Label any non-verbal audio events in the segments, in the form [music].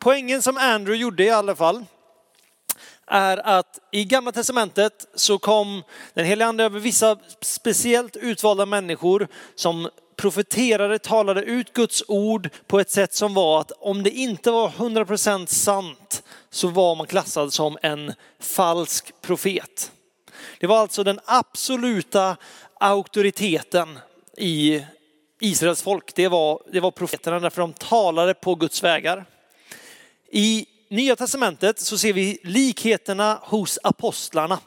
Poängen som Andrew gjorde i alla fall är att i gamla testamentet så kom den heliga ande över vissa speciellt utvalda människor som profeterade, talade ut Guds ord på ett sätt som var att om det inte var 100% sant så var man klassad som en falsk profet. Det var alltså den absoluta auktoriteten i Israels folk. Det var, det var profeterna därför de talade på Guds vägar. I Nya Testamentet så ser vi likheterna hos apostlarna.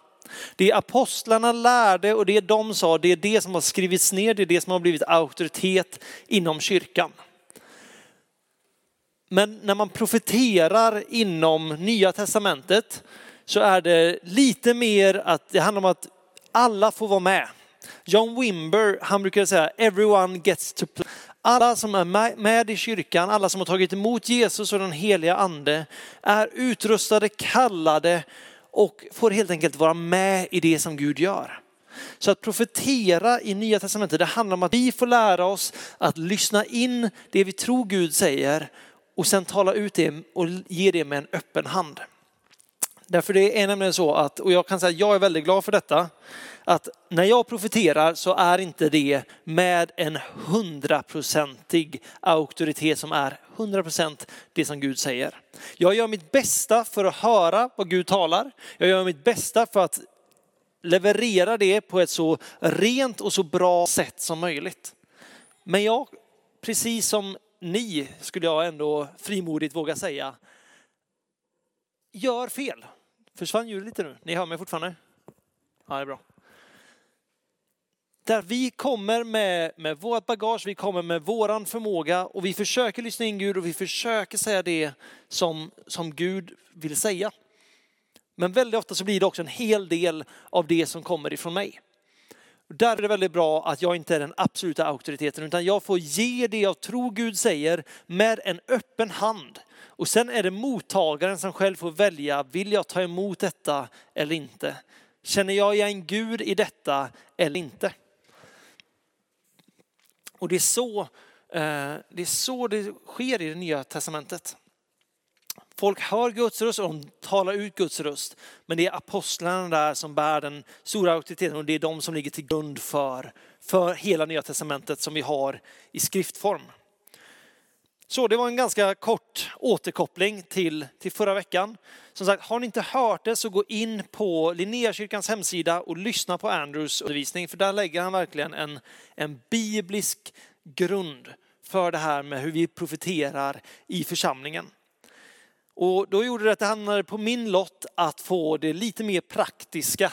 Det apostlarna lärde och det de sa, det är det som har skrivits ner, det är det som har blivit auktoritet inom kyrkan. Men när man profeterar inom Nya Testamentet så är det lite mer att det handlar om att alla får vara med. John Wimber, han brukar säga everyone gets to play. Alla som är med i kyrkan, alla som har tagit emot Jesus och den heliga ande är utrustade, kallade och får helt enkelt vara med i det som Gud gör. Så att profetera i Nya Testamentet, det handlar om att vi får lära oss att lyssna in det vi tror Gud säger och sen tala ut det och ge det med en öppen hand. Därför det är nämligen så att, och jag kan säga att jag är väldigt glad för detta, att när jag profeterar så är inte det med en hundraprocentig auktoritet som är hundraprocent det som Gud säger. Jag gör mitt bästa för att höra vad Gud talar. Jag gör mitt bästa för att leverera det på ett så rent och så bra sätt som möjligt. Men jag, precis som ni, skulle jag ändå frimodigt våga säga, gör fel. Försvann ljudet lite nu? Ni hör mig fortfarande? Ja, det är bra. Där vi kommer med, med vårt bagage, vi kommer med våran förmåga och vi försöker lyssna in Gud och vi försöker säga det som, som Gud vill säga. Men väldigt ofta så blir det också en hel del av det som kommer ifrån mig. Där är det väldigt bra att jag inte är den absoluta auktoriteten utan jag får ge det jag tror Gud säger med en öppen hand. Och sen är det mottagaren som själv får välja, vill jag ta emot detta eller inte? Känner jag igen Gud i detta eller inte? Och det är så, eh, det, är så det sker i det nya testamentet. Folk hör Guds röst och de talar ut Guds röst. Men det är apostlarna där som bär den stora auktoriteten och det är de som ligger till grund för, för hela nya testamentet som vi har i skriftform. Så det var en ganska kort återkoppling till, till förra veckan. Som sagt, har ni inte hört det så gå in på Linnéakyrkans hemsida och lyssna på Andrews undervisning. För där lägger han verkligen en, en biblisk grund för det här med hur vi profeterar i församlingen. Och då gjorde det att det hamnade på min lott att få det lite mer praktiska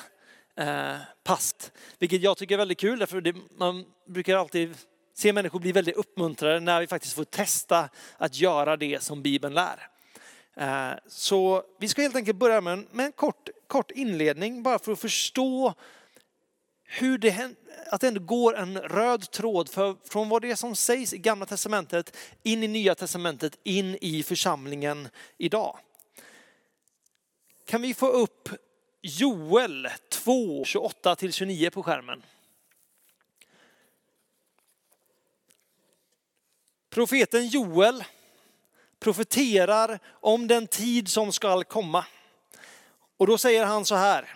eh, past. Vilket jag tycker är väldigt kul, därför det, man brukar alltid se människor bli väldigt uppmuntrade när vi faktiskt får testa att göra det som Bibeln lär. Eh, så vi ska helt enkelt börja med en, med en kort, kort inledning bara för att förstå hur det, att det ändå går en röd tråd för, från vad det är som sägs i gamla testamentet in i nya testamentet, in i församlingen idag. Kan vi få upp Joel 2, 28 till 29 på skärmen? Profeten Joel profeterar om den tid som skall komma. Och då säger han så här.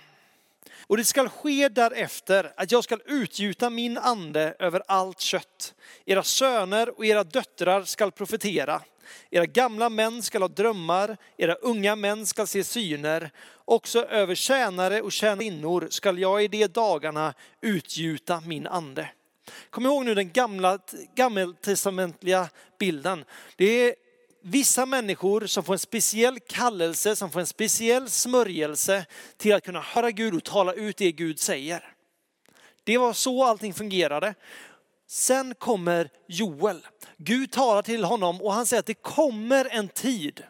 Och det skall ske därefter att jag skall utgjuta min ande över allt kött. Era söner och era döttrar skall profetera. Era gamla män skall ha drömmar, era unga män skall se syner. Också över tjänare och tjänarinnor skall jag i de dagarna utgjuta min ande. Kom ihåg nu den gamla, gammeltestamentliga bilden. Det är vissa människor som får en speciell kallelse, som får en speciell smörjelse till att kunna höra Gud och tala ut det Gud säger. Det var så allting fungerade. Sen kommer Joel. Gud talar till honom och han säger att det kommer en tid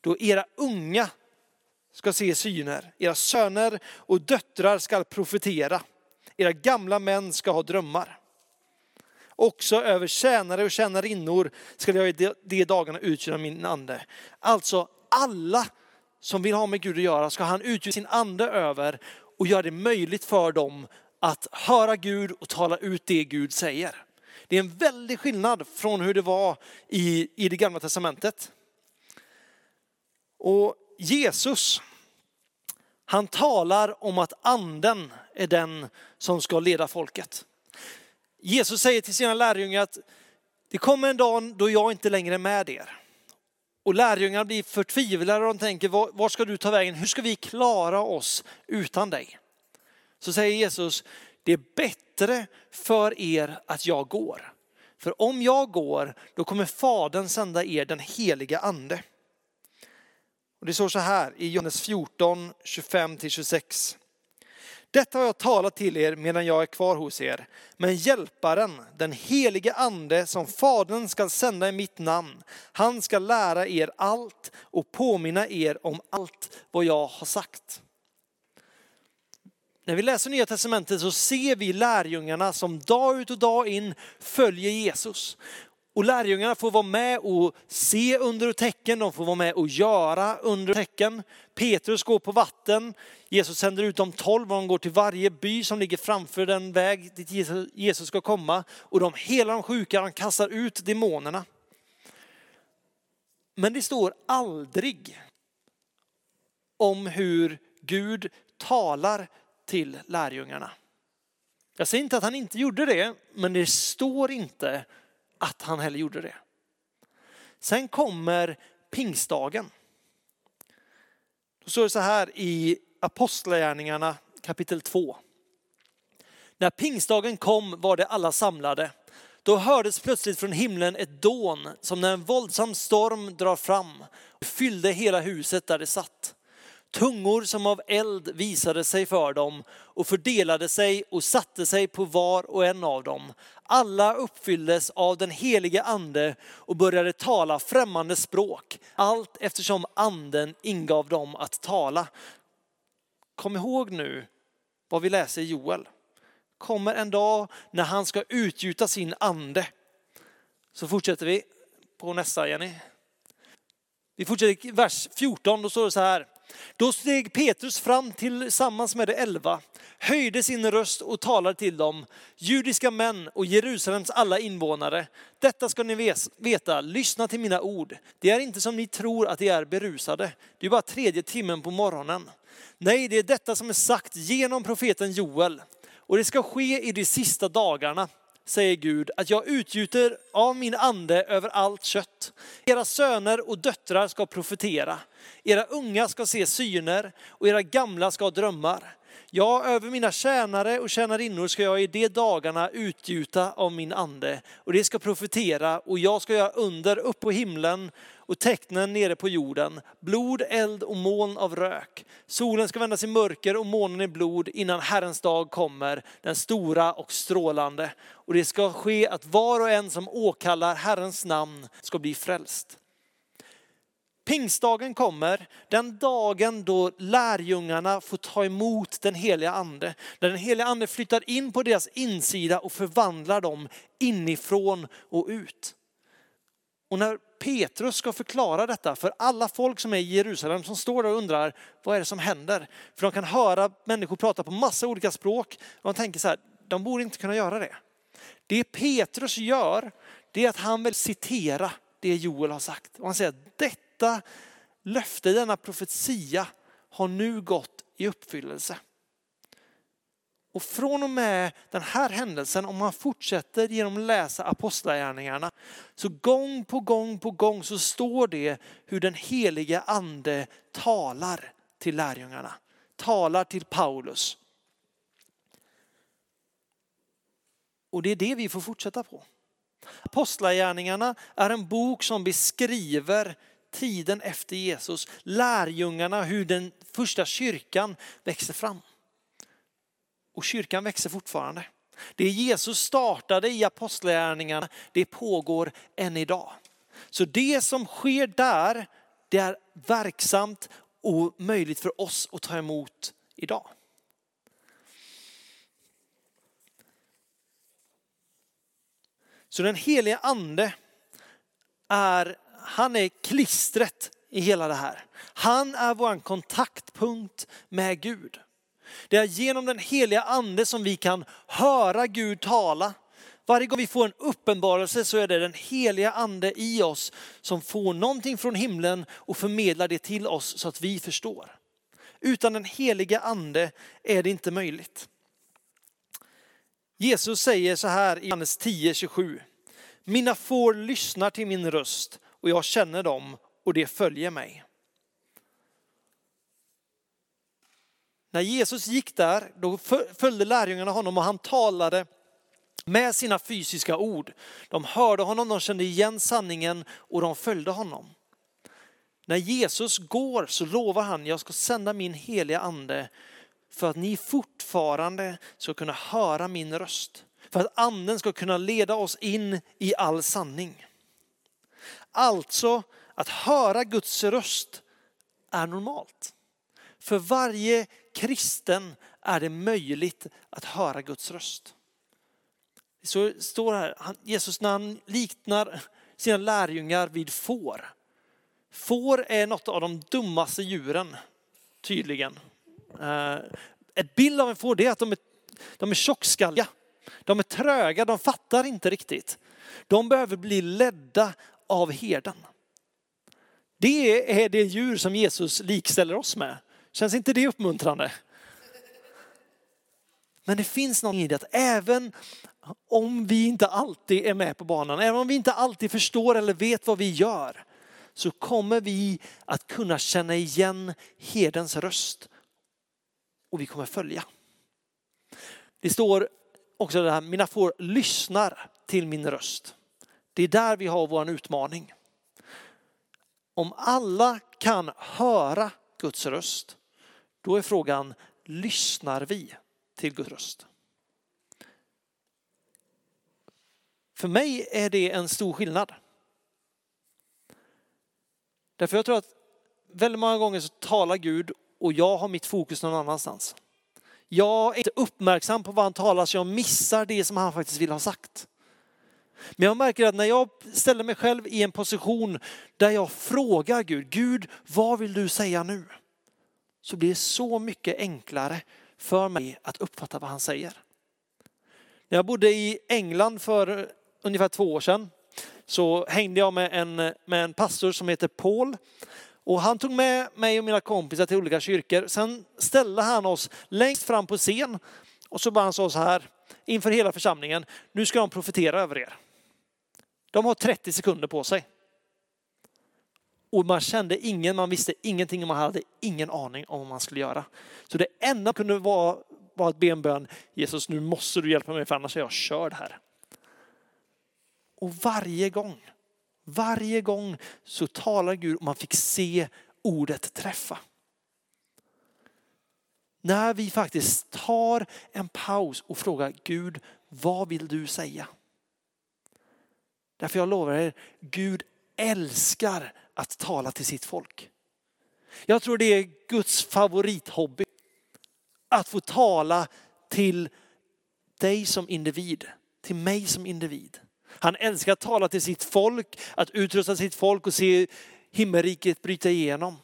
då era unga ska se syner, era söner och döttrar ska profetera, era gamla män ska ha drömmar. Också över tjänare och tjänarinnor ska jag i de dagarna utgöra min ande. Alltså alla som vill ha med Gud att göra ska han utgjuta sin ande över och göra det möjligt för dem att höra Gud och tala ut det Gud säger. Det är en väldig skillnad från hur det var i, i det gamla testamentet. Och Jesus, han talar om att anden är den som ska leda folket. Jesus säger till sina lärjungar att det kommer en dag då jag inte längre är med er. Och lärjungarna blir förtvivlade och de tänker, var, ska du ta vägen? Hur ska vi klara oss utan dig? Så säger Jesus, det är bättre för er att jag går. För om jag går, då kommer Fadern sända er den heliga ande. Och det står så här i Johannes 14, 25-26. Detta har jag talat till er medan jag är kvar hos er. Men hjälparen, den helige ande som Fadern ska sända i mitt namn, han ska lära er allt och påminna er om allt vad jag har sagt. När vi läser Nya Testamentet så ser vi lärjungarna som dag ut och dag in följer Jesus. Och lärjungarna får vara med och se under och tecken, de får vara med och göra under och tecken. Petrus går på vatten, Jesus sänder ut de tolv och de går till varje by som ligger framför den väg dit Jesus ska komma. Och de helar de sjuka, de kastar ut demonerna. Men det står aldrig om hur Gud talar till lärjungarna. Jag säger inte att han inte gjorde det, men det står inte att han heller gjorde det. Sen kommer pingstdagen. Då står det så här i Apostlagärningarna kapitel 2. När pingstdagen kom var det alla samlade. Då hördes plötsligt från himlen ett dån som när en våldsam storm drar fram och fyllde hela huset där det satt. Tungor som av eld visade sig för dem och fördelade sig och satte sig på var och en av dem. Alla uppfylldes av den heliga ande och började tala främmande språk, allt eftersom anden ingav dem att tala. Kom ihåg nu vad vi läser i Joel. Kommer en dag när han ska utgjuta sin ande. Så fortsätter vi på nästa Jenny. Vi fortsätter i vers 14, då står det så här. Då steg Petrus fram tillsammans med de elva, höjde sin röst och talade till dem. Judiska män och Jerusalems alla invånare. Detta ska ni veta, lyssna till mina ord. Det är inte som ni tror att de är berusade. Det är bara tredje timmen på morgonen. Nej, det är detta som är sagt genom profeten Joel. Och det ska ske i de sista dagarna säger Gud, att jag utgjuter av min ande över allt kött. Era söner och döttrar ska profetera. Era unga ska se syner och era gamla ska ha drömmar. Ja, över mina tjänare och tjänarinnor ska jag i de dagarna utgjuta av min ande och det ska profetera och jag ska göra under upp på himlen och tecknen nere på jorden, blod, eld och moln av rök. Solen ska vändas i mörker och månen i blod innan Herrens dag kommer, den stora och strålande. Och det ska ske att var och en som åkallar Herrens namn ska bli frälst. Pingstdagen kommer, den dagen då lärjungarna får ta emot den heliga ande. När den heliga ande flyttar in på deras insida och förvandlar dem inifrån och ut. Och när Petrus ska förklara detta för alla folk som är i Jerusalem som står där och undrar vad är det som händer? För de kan höra människor prata på massa olika språk och de tänker så här, de borde inte kunna göra det. Det Petrus gör, det är att han vill citera det Joel har sagt. Och han säger att detta löfte, denna profetia har nu gått i uppfyllelse. Och från och med den här händelsen, om man fortsätter genom att läsa apostlagärningarna, så gång på gång på gång så står det hur den heliga ande talar till lärjungarna, talar till Paulus. Och det är det vi får fortsätta på. Apostlagärningarna är en bok som beskriver tiden efter Jesus, lärjungarna, hur den första kyrkan växer fram. Och kyrkan växer fortfarande. Det Jesus startade i apostlagärningarna, det pågår än idag. Så det som sker där, det är verksamt och möjligt för oss att ta emot idag. Så den heliga ande är, han är klistret i hela det här. Han är vår kontaktpunkt med Gud. Det är genom den heliga ande som vi kan höra Gud tala. Varje gång vi får en uppenbarelse så är det den heliga ande i oss som får någonting från himlen och förmedlar det till oss så att vi förstår. Utan den heliga ande är det inte möjligt. Jesus säger så här i Johannes 10.27. Mina får lyssnar till min röst och jag känner dem och det följer mig. När Jesus gick där, då följde lärjungarna honom och han talade med sina fysiska ord. De hörde honom, de kände igen sanningen och de följde honom. När Jesus går så lovar han, jag ska sända min heliga ande för att ni fortfarande ska kunna höra min röst. För att anden ska kunna leda oss in i all sanning. Alltså, att höra Guds röst är normalt. För varje kristen är det möjligt att höra Guds röst. Så står här, Jesus när han liknar sina lärjungar vid får. Får är något av de dummaste djuren, tydligen. Eh, ett bild av en får är att de är, de är tjockskalliga. De är tröga, de fattar inte riktigt. De behöver bli ledda av herden. Det är det djur som Jesus likställer oss med. Känns inte det uppmuntrande? Men det finns något i det att även om vi inte alltid är med på banan, även om vi inte alltid förstår eller vet vad vi gör, så kommer vi att kunna känna igen herdens röst och vi kommer följa. Det står också det här, mina får lyssnar till min röst. Det är där vi har vår utmaning. Om alla kan höra Guds röst, då är frågan, lyssnar vi till Guds röst? För mig är det en stor skillnad. Därför jag tror att väldigt många gånger så talar Gud och jag har mitt fokus någon annanstans. Jag är inte uppmärksam på vad han talar så jag missar det som han faktiskt vill ha sagt. Men jag märker att när jag ställer mig själv i en position där jag frågar Gud, Gud vad vill du säga nu? Så blir det så mycket enklare för mig att uppfatta vad han säger. När jag bodde i England för ungefär två år sedan så hängde jag med en, med en pastor som heter Paul. Och han tog med mig och mina kompisar till olika kyrkor. Sen ställde han oss längst fram på scen och så bara han sa så här inför hela församlingen. Nu ska de profetera över er. De har 30 sekunder på sig. Och man kände ingen, man visste ingenting och man hade ingen aning om vad man skulle göra. Så det enda kunde vara, var att be en bön. Jesus nu måste du hjälpa mig för annars är jag körd här. Och varje gång, varje gång så talar Gud och man fick se ordet träffa. När vi faktiskt tar en paus och frågar Gud, vad vill du säga? Därför jag lovar er, Gud älskar att tala till sitt folk. Jag tror det är Guds favorithobby. Att få tala till dig som individ, till mig som individ. Han älskar att tala till sitt folk, att utrusta sitt folk och se himmelriket bryta igenom.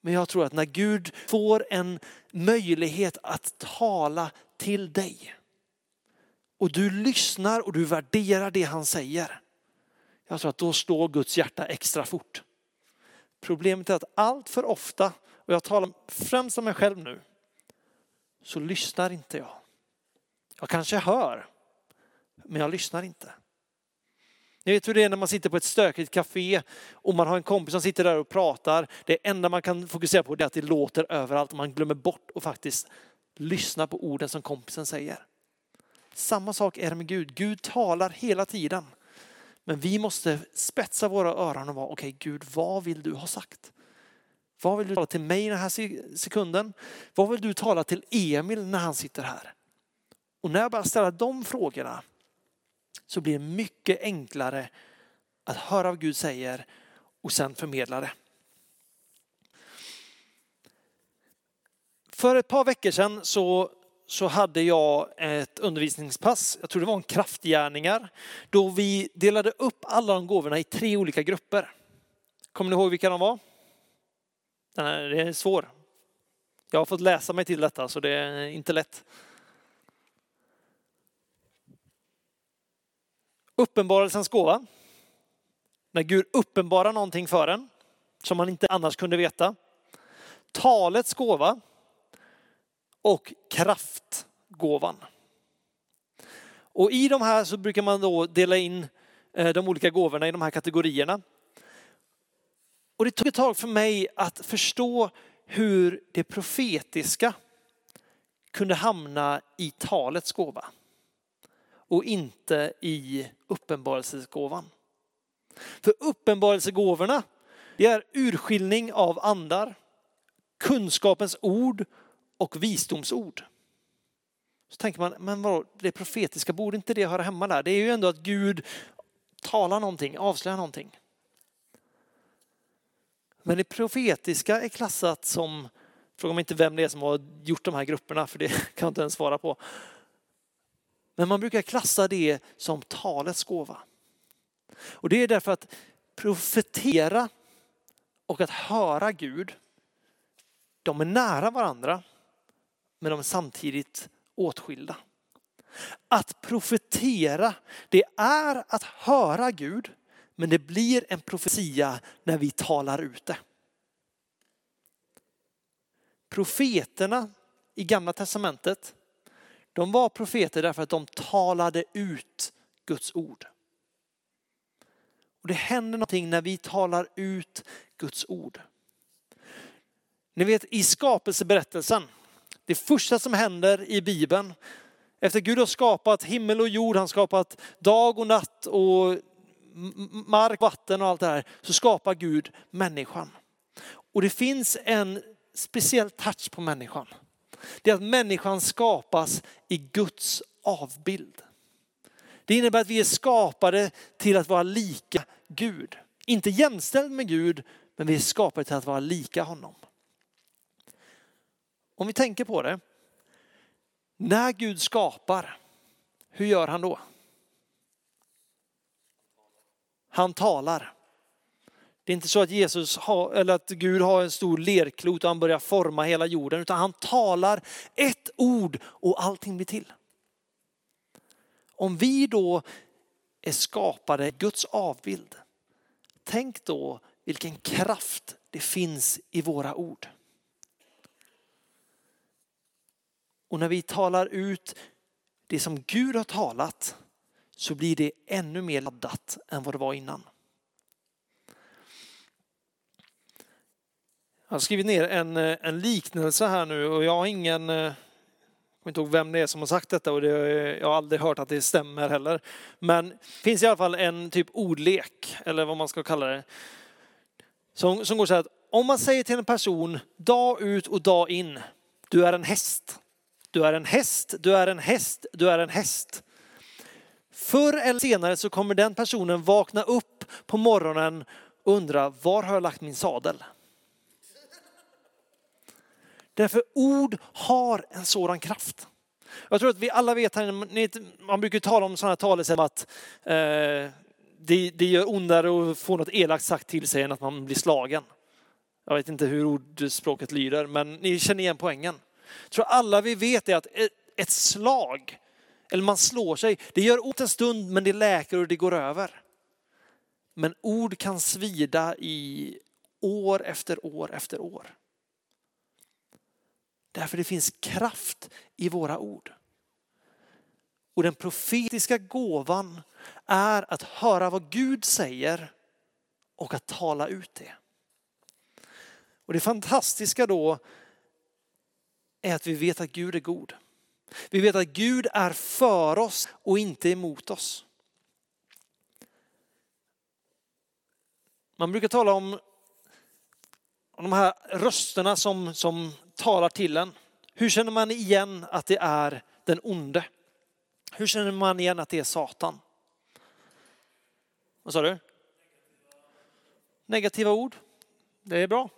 Men jag tror att när Gud får en möjlighet att tala till dig och du lyssnar och du värderar det han säger. Jag tror att då slår Guds hjärta extra fort. Problemet är att allt för ofta, och jag talar främst om mig själv nu, så lyssnar inte jag. Jag kanske hör, men jag lyssnar inte. Ni vet hur det är när man sitter på ett stökigt café och man har en kompis som sitter där och pratar. Det enda man kan fokusera på är att det låter överallt och man glömmer bort att faktiskt lyssna på orden som kompisen säger. Samma sak är det med Gud. Gud talar hela tiden. Men vi måste spetsa våra öron och vara, okej okay, Gud, vad vill du ha sagt? Vad vill du tala till mig i den här sekunden? Vad vill du tala till Emil när han sitter här? Och när jag börjar ställa de frågorna så blir det mycket enklare att höra vad Gud säger och sen förmedla det. För ett par veckor sedan så, så hade jag ett undervisningspass, jag tror det var en kraftgärningar, då vi delade upp alla de gåvorna i tre olika grupper. Kommer ni ihåg vilka de var? Den här, det är svår. Jag har fått läsa mig till detta så det är inte lätt. Uppenbarelsens gåva. När Gud uppenbarar någonting för en som man inte annars kunde veta. Talets gåva och kraftgåvan. Och i de här så brukar man då dela in eh, de olika gåvorna i de här kategorierna. Och det tog ett tag för mig att förstå hur det profetiska kunde hamna i talets gåva och inte i uppenbarelsegåvan. För uppenbarelsegåvorna, det är urskiljning av andar, kunskapens ord och visdomsord. Så tänker man, men vadå, det profetiska, borde inte det höra hemma där? Det är ju ändå att Gud talar någonting, avslöjar någonting. Men det profetiska är klassat som, fråga mig inte vem det är som har gjort de här grupperna, för det [laughs] kan jag inte ens svara på. Men man brukar klassa det som talets gåva. Och det är därför att profetera och att höra Gud, de är nära varandra, men de är samtidigt åtskilda. Att profetera, det är att höra Gud, men det blir en profetia när vi talar ut det. Profeterna i gamla testamentet, de var profeter därför att de talade ut Guds ord. Och det händer någonting när vi talar ut Guds ord. Ni vet i skapelseberättelsen, det första som händer i Bibeln, efter Gud har skapat himmel och jord, han skapat dag och natt och mark, vatten och allt det här, så skapar Gud människan. Och det finns en speciell touch på människan. Det är att människan skapas i Guds avbild. Det innebär att vi är skapade till att vara lika Gud. Inte jämställd med Gud, men vi är skapade till att vara lika honom. Om vi tänker på det. När Gud skapar, hur gör han då? Han talar. Det är inte så att Jesus har, eller att Gud har en stor lerklot och han börjar forma hela jorden, utan han talar ett ord och allting blir till. Om vi då är skapade Guds avbild, tänk då vilken kraft det finns i våra ord. Och när vi talar ut det som Gud har talat så blir det ännu mer laddat än vad det var innan. Jag har skrivit ner en, eh, en liknelse här nu och jag har ingen, eh, jag kommer inte ihåg vem det är som har sagt detta och det, eh, jag har aldrig hört att det stämmer heller. Men det finns i alla fall en typ ordlek, eller vad man ska kalla det, som, som går så här att om man säger till en person dag ut och dag in, du är en häst. Du är en häst, du är en häst, du är en häst. Förr eller senare så kommer den personen vakna upp på morgonen och undra, var har jag lagt min sadel? Därför ord har en sådan kraft. Jag tror att vi alla vet, man brukar tala om sådana talesätt att eh, det, det gör ondare att få något elakt sagt till sig än att man blir slagen. Jag vet inte hur ordspråket lyder, men ni känner igen poängen. Jag tror alla vi vet är att ett slag eller man slår sig. Det gör ont en stund men det läker och det går över. Men ord kan svida i år efter år efter år. Därför det finns kraft i våra ord. Och den profetiska gåvan är att höra vad Gud säger och att tala ut det. Och det fantastiska då är att vi vet att Gud är god. Vi vet att Gud är för oss och inte emot oss. Man brukar tala om, de här rösterna som, som talar till en. Hur känner man igen att det är den onde? Hur känner man igen att det är Satan? Vad sa du? Negativa ord. Det är bra.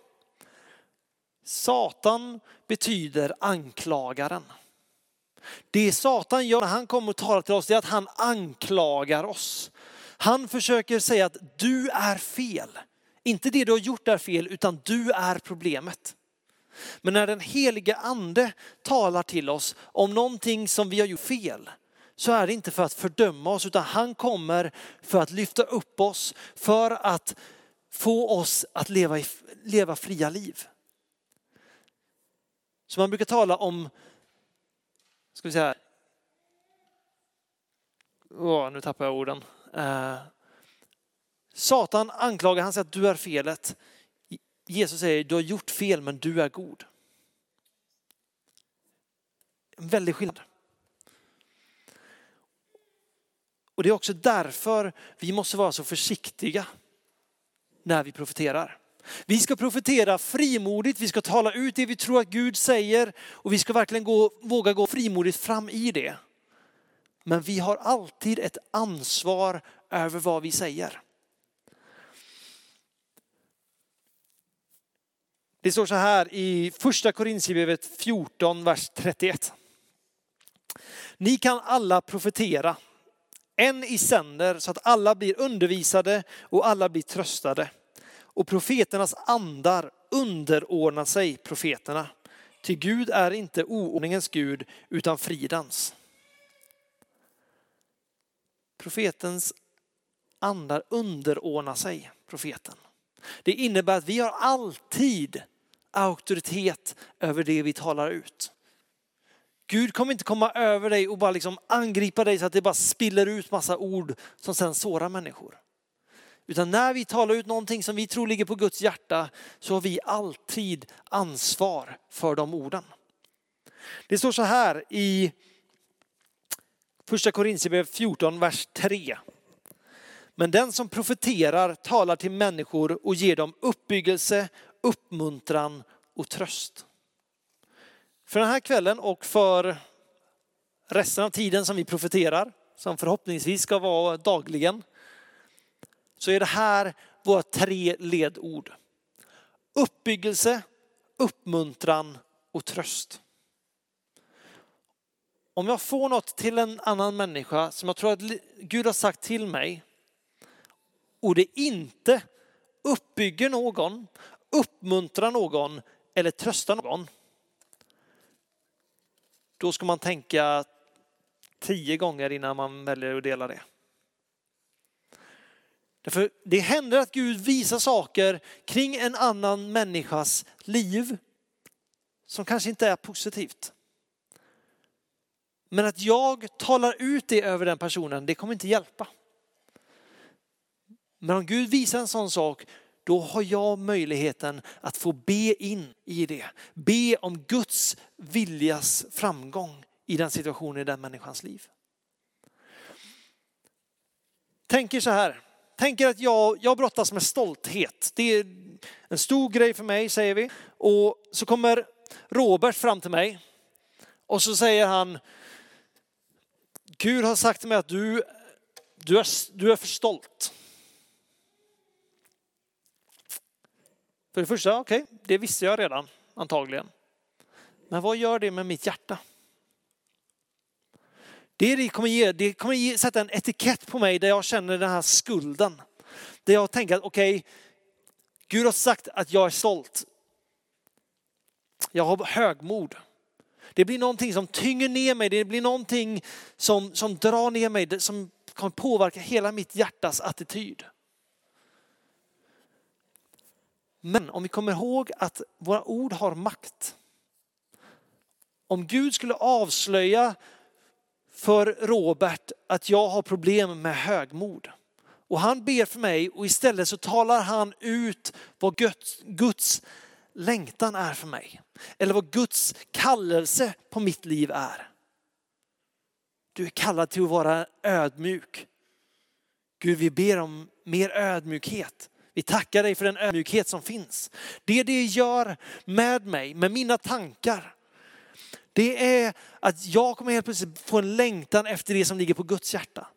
Satan betyder anklagaren. Det Satan gör när han kommer och talar till oss det är att han anklagar oss. Han försöker säga att du är fel. Inte det du har gjort är fel, utan du är problemet. Men när den helige ande talar till oss om någonting som vi har gjort fel, så är det inte för att fördöma oss utan han kommer för att lyfta upp oss, för att få oss att leva, leva fria liv. Så man brukar tala om, ska vi säga, åh, nu tappar jag orden. Eh, Satan anklagar, han säger att du är felet. Jesus säger, du har gjort fel men du är god. En väldig skillnad. Och det är också därför vi måste vara så försiktiga när vi profeterar. Vi ska profetera frimodigt, vi ska tala ut det vi tror att Gud säger och vi ska verkligen gå, våga gå frimodigt fram i det. Men vi har alltid ett ansvar över vad vi säger. Det står så här i första Korintierbrevet 14, vers 31. Ni kan alla profetera, en i sänder så att alla blir undervisade och alla blir tröstade. Och profeternas andar underordnar sig profeterna. Till Gud är inte oordningens Gud utan fridens. Profetens andar underordnar sig profeten. Det innebär att vi har alltid auktoritet över det vi talar ut. Gud kommer inte komma över dig och bara liksom angripa dig så att det bara spiller ut massa ord som sen sårar människor. Utan när vi talar ut någonting som vi tror ligger på Guds hjärta så har vi alltid ansvar för de orden. Det står så här i första Korintierbrevet 14, vers 3. Men den som profeterar talar till människor och ger dem uppbyggelse, uppmuntran och tröst. För den här kvällen och för resten av tiden som vi profeterar, som förhoppningsvis ska vara dagligen, så är det här våra tre ledord. Uppbyggelse, uppmuntran och tröst. Om jag får något till en annan människa som jag tror att Gud har sagt till mig och det inte uppbygger någon, uppmuntrar någon eller tröstar någon. Då ska man tänka tio gånger innan man väljer att dela det. Därför det händer att Gud visar saker kring en annan människas liv som kanske inte är positivt. Men att jag talar ut det över den personen, det kommer inte hjälpa. Men om Gud visar en sån sak, då har jag möjligheten att få be in i det. Be om Guds viljas framgång i den situationen i den människans liv. Tänker så här, tänker att jag, jag brottas med stolthet. Det är en stor grej för mig säger vi. Och så kommer Robert fram till mig och så säger han, Gud har sagt till mig att du, du, är, du är för stolt. För det första, okej, okay, det visste jag redan antagligen. Men vad gör det med mitt hjärta? Det, kommer, ge, det kommer ge, sätta en etikett på mig där jag känner den här skulden. Där jag tänker att okej, okay, Gud har sagt att jag är stolt. Jag har högmod. Det blir någonting som tynger ner mig, det blir någonting som, som drar ner mig, som kommer påverka hela mitt hjärtas attityd. Men om vi kommer ihåg att våra ord har makt. Om Gud skulle avslöja för Robert att jag har problem med högmod och han ber för mig och istället så talar han ut vad Guds, Guds längtan är för mig. Eller vad Guds kallelse på mitt liv är. Du är kallad till att vara ödmjuk. Gud, vi ber om mer ödmjukhet. Vi tackar dig för den ödmjukhet som finns. Det det gör med mig, med mina tankar, det är att jag kommer helt plötsligt få en längtan efter det som ligger på Guds hjärta.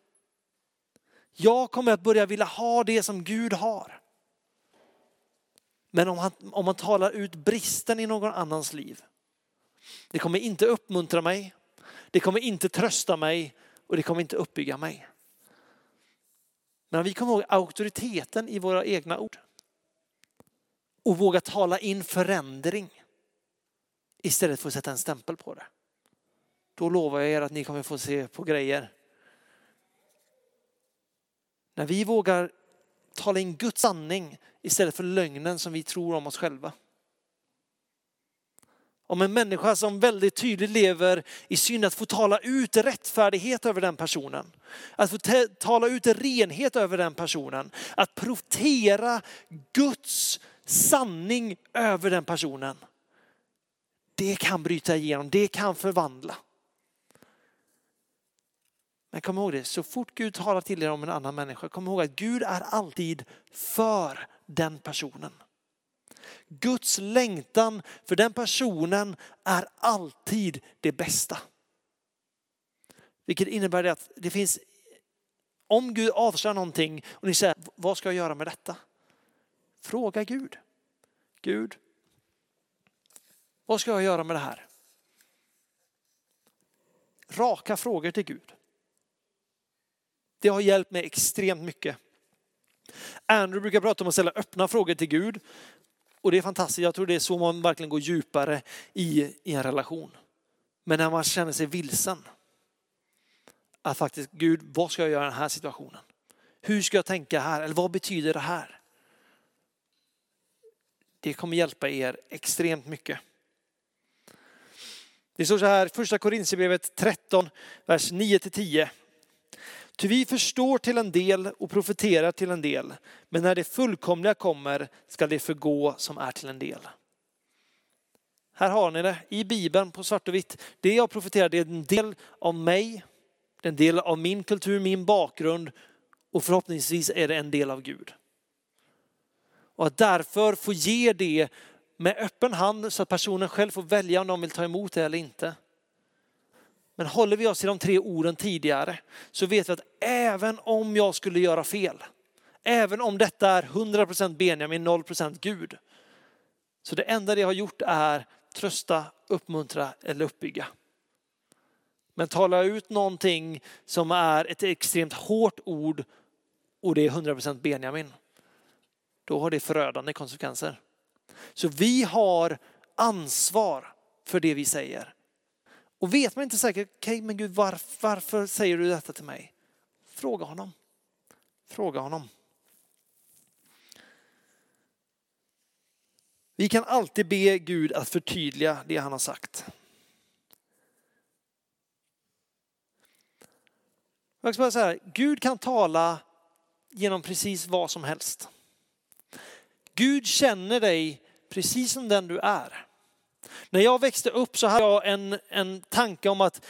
Jag kommer att börja vilja ha det som Gud har. Men om, han, om man talar ut bristen i någon annans liv, det kommer inte uppmuntra mig, det kommer inte trösta mig och det kommer inte uppbygga mig. Men vi kommer ihåg auktoriteten i våra egna ord och våga tala in förändring istället för att sätta en stämpel på det. då lovar jag er att ni kommer få se på grejer. När vi vågar tala in Guds sanning istället för lögnen som vi tror om oss själva. Om en människa som väldigt tydligt lever i synd, att få tala ut rättfärdighet över den personen. Att få tala ut renhet över den personen. Att profetera Guds sanning över den personen. Det kan bryta igenom, det kan förvandla. Men kom ihåg det, så fort Gud talar till er om en annan människa, kom ihåg att Gud är alltid för den personen. Guds längtan för den personen är alltid det bästa. Vilket innebär det att det finns, om Gud avslöjar någonting och ni säger, vad ska jag göra med detta? Fråga Gud. Gud, vad ska jag göra med det här? Raka frågor till Gud. Det har hjälpt mig extremt mycket. Andrew brukar prata om att ställa öppna frågor till Gud. Och det är fantastiskt, jag tror det är så man verkligen går djupare i, i en relation. Men när man känner sig vilsen. Att faktiskt, Gud, vad ska jag göra i den här situationen? Hur ska jag tänka här? Eller vad betyder det här? Det kommer hjälpa er extremt mycket. Det står så här, första Korintierbrevet 13, vers 9-10. Ty vi förstår till en del och profeterar till en del, men när det fullkomliga kommer ska det förgå som är till en del. Här har ni det i Bibeln på svart och vitt. Det jag profeterar det är en del av mig, det är en del av min kultur, min bakgrund och förhoppningsvis är det en del av Gud. Och att därför få ge det med öppen hand så att personen själv får välja om de vill ta emot det eller inte. Men håller vi oss till de tre orden tidigare så vet vi att även om jag skulle göra fel, även om detta är 100% Benjamin, 0% Gud. Så det enda det har gjort är trösta, uppmuntra eller uppbygga. Men tala ut någonting som är ett extremt hårt ord och det är 100% Benjamin. Då har det förödande konsekvenser. Så vi har ansvar för det vi säger. Och vet man inte säkert, okej okay, men Gud varför, varför säger du detta till mig? Fråga honom. Fråga honom. Vi kan alltid be Gud att förtydliga det han har sagt. Jag ska bara säga här, Gud kan tala genom precis vad som helst. Gud känner dig precis som den du är. När jag växte upp så hade jag en, en tanke om att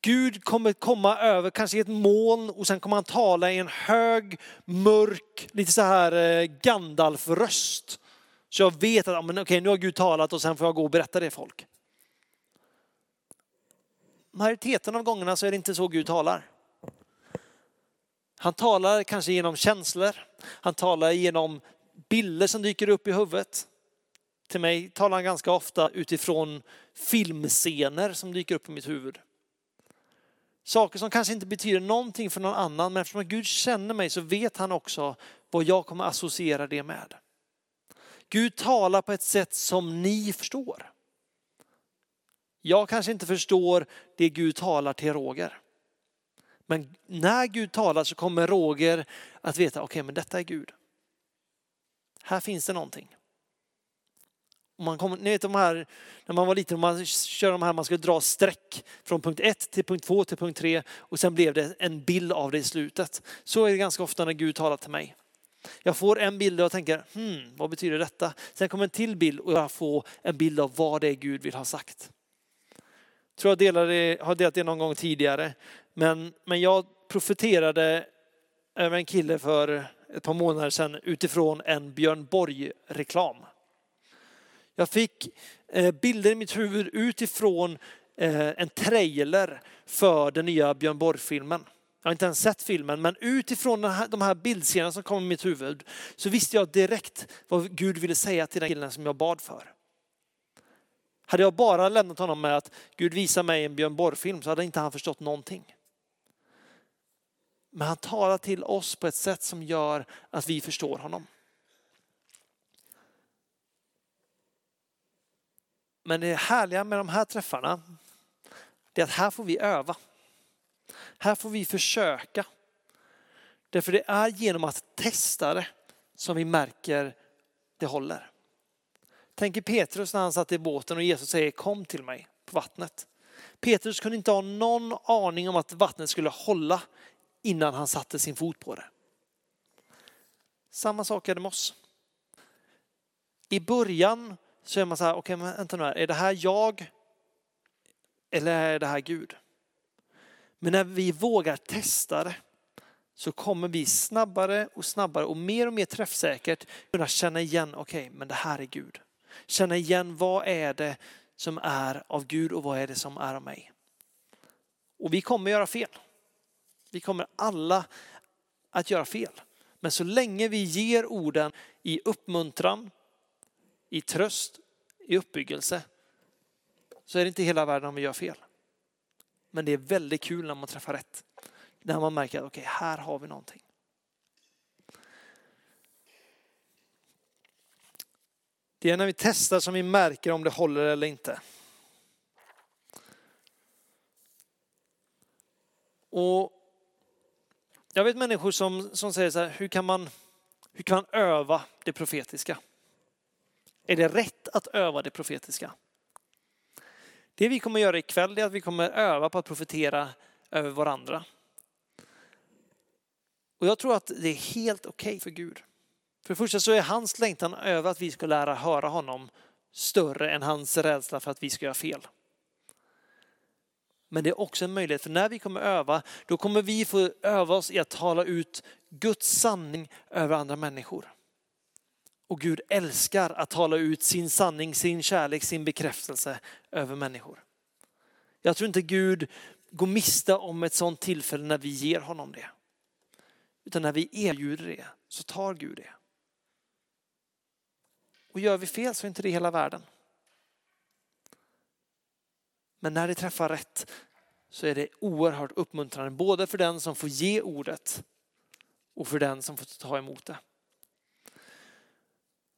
Gud kommer komma över kanske i ett moln och sen kommer han tala i en hög, mörk, lite så här eh, Gandalf-röst. Så jag vet att men okej, nu har Gud talat och sen får jag gå och berätta det för folk. Majoriteten av gångerna så är det inte så Gud talar. Han talar kanske genom känslor. Han talar genom bilder som dyker upp i huvudet. Till mig talar han ganska ofta utifrån filmscener som dyker upp i mitt huvud. Saker som kanske inte betyder någonting för någon annan, men eftersom Gud känner mig så vet han också vad jag kommer associera det med. Gud talar på ett sätt som ni förstår. Jag kanske inte förstår det Gud talar till Roger. Men när Gud talar så kommer Roger att veta, okej okay, men detta är Gud. Här finns det någonting. Man kom, ni vet de här, när man var liten, man kör de här, man skulle dra streck från punkt 1 till punkt 2 till punkt 3 och sen blev det en bild av det i slutet. Så är det ganska ofta när Gud talar till mig. Jag får en bild och jag tänker, hmm, vad betyder detta? Sen kommer en till bild och jag får en bild av vad det är Gud vill ha sagt. Jag tror jag delade, har delat det någon gång tidigare, men, men jag profeterade över en kille för ett par månader sedan utifrån en Björn Borg-reklam. Jag fick eh, bilder i mitt huvud utifrån eh, en trailer för den nya Björn Borg-filmen. Jag har inte ens sett filmen, men utifrån de här bildscenerna som kom i mitt huvud så visste jag direkt vad Gud ville säga till den killen som jag bad för. Hade jag bara lämnat honom med att Gud visar mig en Björn Borg-film så hade inte han förstått någonting. Men han talar till oss på ett sätt som gör att vi förstår honom. Men det härliga med de här träffarna, det är att här får vi öva. Här får vi försöka. Därför det är genom att testa det som vi märker det håller. Tänk Petrus när han satt i båten och Jesus säger kom till mig på vattnet. Petrus kunde inte ha någon aning om att vattnet skulle hålla innan han satte sin fot på det. Samma sak är det med oss. I början så är man så här, okej okay, vänta nu här, är det här jag eller är det här Gud? Men när vi vågar testa det så kommer vi snabbare och snabbare och mer och mer träffsäkert kunna känna igen, okej, okay, men det här är Gud. Känna igen vad är det som är av Gud och vad är det som är av mig. Och vi kommer göra fel. Vi kommer alla att göra fel. Men så länge vi ger orden i uppmuntran, i tröst, i uppbyggelse så är det inte hela världen om vi gör fel. Men det är väldigt kul när man träffar rätt. När man märker att okej, okay, här har vi någonting. Det är när vi testar som vi märker om det håller eller inte. Och jag vet människor som, som säger så här, hur kan, man, hur kan man öva det profetiska? Är det rätt att öva det profetiska? Det vi kommer göra ikväll är att vi kommer öva på att profetera över varandra. Och jag tror att det är helt okej okay för Gud. För det första så är hans längtan över att vi ska lära höra honom större än hans rädsla för att vi ska göra fel. Men det är också en möjlighet, för när vi kommer öva, då kommer vi få öva oss i att tala ut Guds sanning över andra människor. Och Gud älskar att tala ut sin sanning, sin kärlek, sin bekräftelse över människor. Jag tror inte Gud går miste om ett sådant tillfälle när vi ger honom det. Utan när vi erbjuder det så tar Gud det. Och gör vi fel så är inte det hela världen. Men när det träffar rätt så är det oerhört uppmuntrande både för den som får ge ordet och för den som får ta emot det.